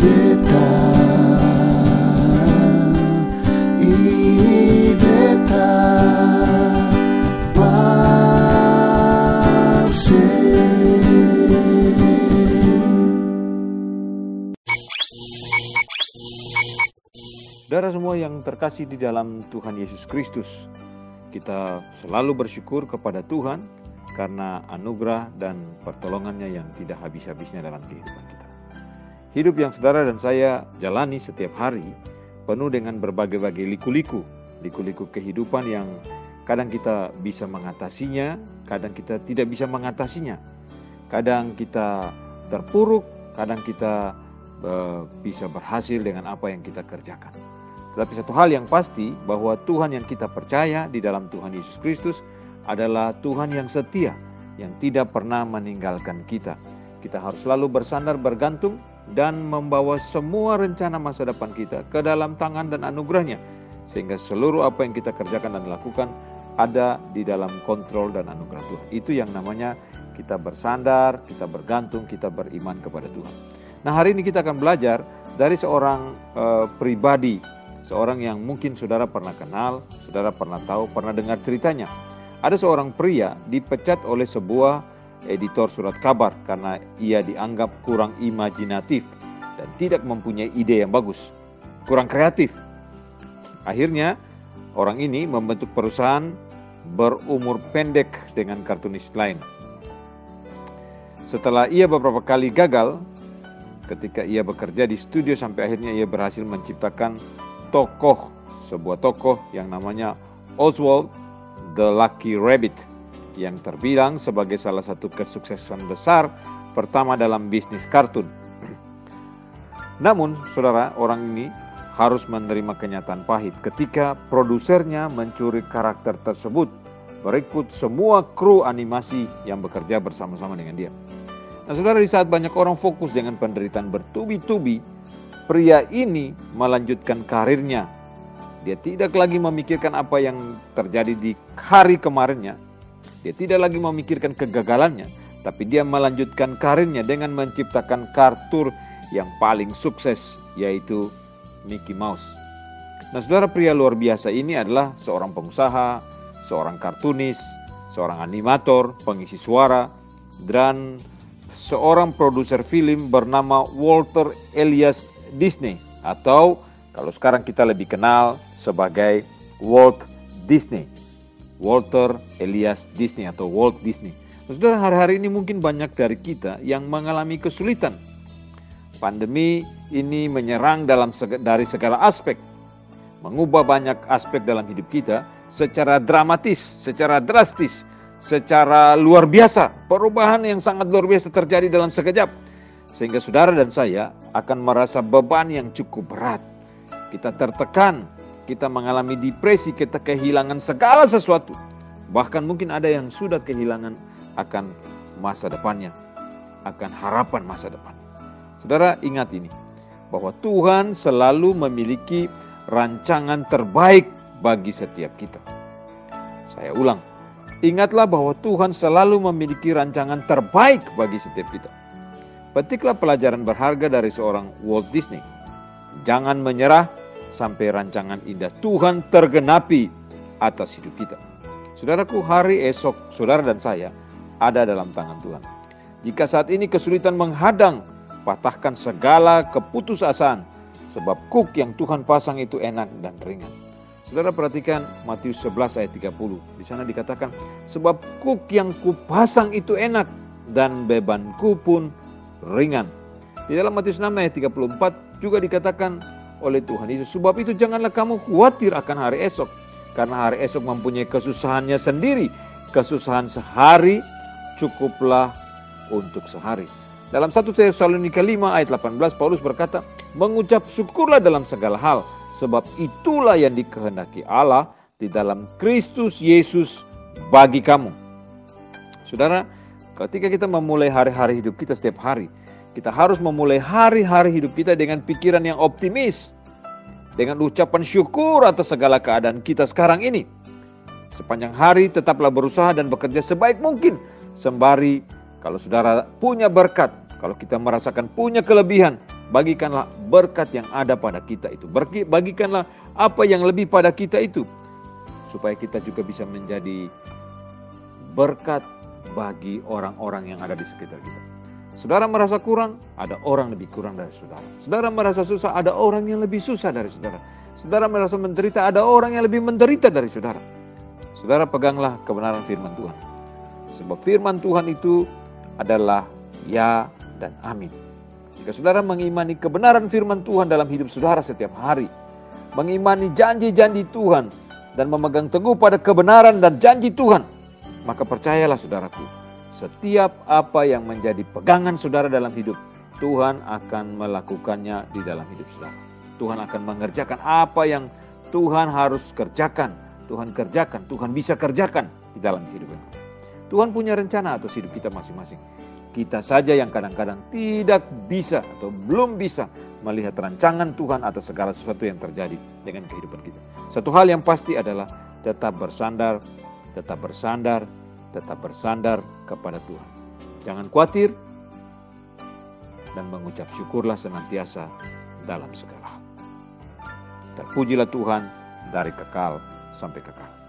Ibeta. Ibeta. Saudara semua yang terkasih di dalam Tuhan Yesus Kristus, kita selalu bersyukur kepada Tuhan karena anugerah dan pertolongannya yang tidak habis-habisnya dalam kehidupan. Hidup yang saudara dan saya jalani setiap hari penuh dengan berbagai-bagai liku-liku, liku-liku kehidupan yang kadang kita bisa mengatasinya, kadang kita tidak bisa mengatasinya. Kadang kita terpuruk, kadang kita uh, bisa berhasil dengan apa yang kita kerjakan. Tetapi satu hal yang pasti bahwa Tuhan yang kita percaya di dalam Tuhan Yesus Kristus adalah Tuhan yang setia, yang tidak pernah meninggalkan kita. Kita harus selalu bersandar bergantung dan membawa semua rencana masa depan kita ke dalam tangan dan anugerahnya. Sehingga seluruh apa yang kita kerjakan dan lakukan ada di dalam kontrol dan anugerah Tuhan. Itu yang namanya kita bersandar, kita bergantung, kita beriman kepada Tuhan. Nah hari ini kita akan belajar dari seorang uh, pribadi, seorang yang mungkin saudara pernah kenal, saudara pernah tahu, pernah dengar ceritanya. Ada seorang pria dipecat oleh sebuah editor surat kabar karena ia dianggap kurang imajinatif dan tidak mempunyai ide yang bagus, kurang kreatif. Akhirnya, orang ini membentuk perusahaan berumur pendek dengan kartunis lain. Setelah ia beberapa kali gagal, ketika ia bekerja di studio sampai akhirnya ia berhasil menciptakan tokoh, sebuah tokoh yang namanya Oswald the Lucky Rabbit yang terbilang sebagai salah satu kesuksesan besar pertama dalam bisnis kartun. Namun, saudara, orang ini harus menerima kenyataan pahit ketika produsernya mencuri karakter tersebut berikut semua kru animasi yang bekerja bersama-sama dengan dia. Nah, saudara, di saat banyak orang fokus dengan penderitaan bertubi-tubi, pria ini melanjutkan karirnya. Dia tidak lagi memikirkan apa yang terjadi di hari kemarinnya, dia tidak lagi memikirkan kegagalannya, tapi dia melanjutkan karirnya dengan menciptakan kartur yang paling sukses, yaitu Mickey Mouse. Nah, saudara pria luar biasa ini adalah seorang pengusaha, seorang kartunis, seorang animator, pengisi suara, dan seorang produser film bernama Walter Elias Disney atau kalau sekarang kita lebih kenal sebagai Walt Disney. Walter Elias Disney atau Walt Disney. Nah, saudara, hari-hari ini mungkin banyak dari kita yang mengalami kesulitan. Pandemi ini menyerang dalam dari segala aspek, mengubah banyak aspek dalam hidup kita secara dramatis, secara drastis, secara luar biasa. Perubahan yang sangat luar biasa terjadi dalam sekejap. Sehingga saudara dan saya akan merasa beban yang cukup berat. Kita tertekan, kita mengalami depresi, kita kehilangan segala sesuatu. Bahkan mungkin ada yang sudah kehilangan akan masa depannya, akan harapan masa depan. Saudara ingat ini, bahwa Tuhan selalu memiliki rancangan terbaik bagi setiap kita. Saya ulang, ingatlah bahwa Tuhan selalu memiliki rancangan terbaik bagi setiap kita. Petiklah pelajaran berharga dari seorang Walt Disney. Jangan menyerah sampai rancangan indah Tuhan tergenapi atas hidup kita. Saudaraku, hari esok saudara dan saya ada dalam tangan Tuhan. Jika saat ini kesulitan menghadang, patahkan segala keputusasaan, sebab kuk yang Tuhan pasang itu enak dan ringan. Saudara perhatikan Matius 11 ayat 30. Di sana dikatakan, sebab kuk yang kupasang itu enak dan bebanku pun ringan. Di dalam Matius 6 ayat 34 juga dikatakan, oleh Tuhan Yesus. Sebab itu janganlah kamu khawatir akan hari esok. Karena hari esok mempunyai kesusahannya sendiri. Kesusahan sehari cukuplah untuk sehari. Dalam 1 Tesalonika 5 ayat 18 Paulus berkata, mengucap syukurlah dalam segala hal, sebab itulah yang dikehendaki Allah di dalam Kristus Yesus bagi kamu. Saudara, ketika kita memulai hari-hari hidup kita setiap hari, kita harus memulai hari-hari hidup kita dengan pikiran yang optimis. Dengan ucapan syukur atas segala keadaan kita sekarang ini. Sepanjang hari tetaplah berusaha dan bekerja sebaik mungkin. Sembari kalau saudara punya berkat, kalau kita merasakan punya kelebihan, Bagikanlah berkat yang ada pada kita itu. Bagikanlah apa yang lebih pada kita itu. Supaya kita juga bisa menjadi berkat bagi orang-orang yang ada di sekitar kita. Saudara merasa kurang, ada orang lebih kurang dari saudara. Saudara merasa susah, ada orang yang lebih susah dari saudara. Saudara merasa menderita, ada orang yang lebih menderita dari saudara. Saudara peganglah kebenaran firman Tuhan. Sebab firman Tuhan itu adalah ya dan amin. Jika saudara mengimani kebenaran firman Tuhan dalam hidup saudara setiap hari, mengimani janji-janji Tuhan, dan memegang teguh pada kebenaran dan janji Tuhan, maka percayalah saudaraku, setiap apa yang menjadi pegangan saudara dalam hidup, Tuhan akan melakukannya di dalam hidup saudara. Tuhan akan mengerjakan apa yang Tuhan harus kerjakan, Tuhan kerjakan, Tuhan bisa kerjakan di dalam kehidupan kita. Tuhan punya rencana atas hidup kita masing-masing. Kita saja yang kadang-kadang tidak bisa atau belum bisa melihat rancangan Tuhan atas segala sesuatu yang terjadi dengan kehidupan kita. Satu hal yang pasti adalah tetap bersandar, tetap bersandar, tetap bersandar kepada Tuhan. Jangan khawatir dan mengucap syukurlah senantiasa dalam segala. Terpujilah Tuhan dari kekal sampai kekal.